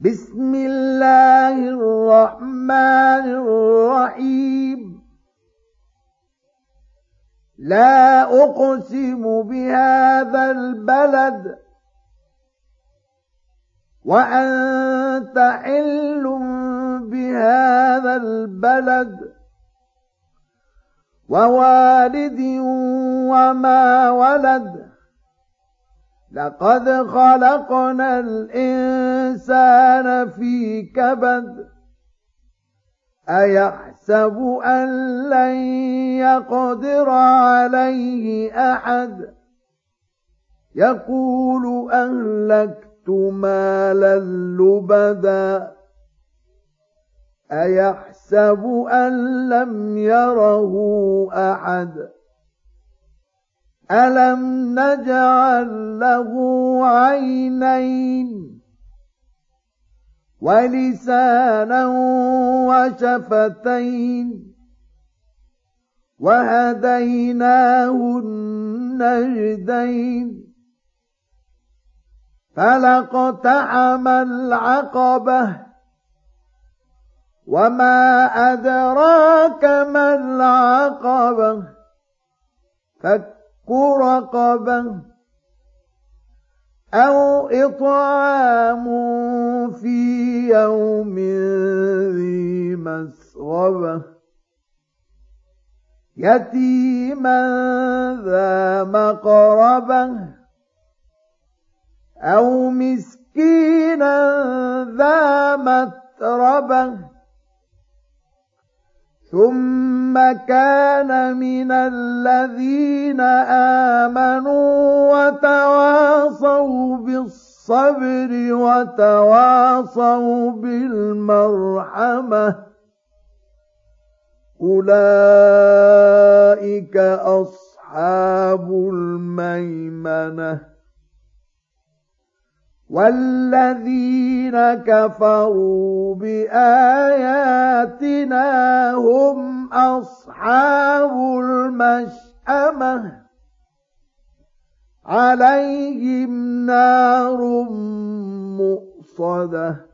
بسم الله الرحمن الرحيم. لا أقسم بهذا البلد وأنت حل بهذا البلد ووالد وما ولد. لقد خلقنا الإنسان في كبد أيحسب أن لن يقدر عليه أحد؟ يقول أهلكت مالا لبدا أيحسب أن لم يره أحد؟ ألم نجعل له عينين ولسانا وشفتين وهديناه النجدين فلقتحم العقبة وما أدراك ما العقبة فك رقبة أو إطعام في يوم ذي مسغبة يتيما ذا مقربة أو مسكينا ذا متربة ثم كان من الذين آمنوا وتواصوا بالصبر وتواصوا بالمرحمة. أولئك أصحاب الميمنة. والذين كفروا بآياتنا المشأمة عليهم نار مؤصدة.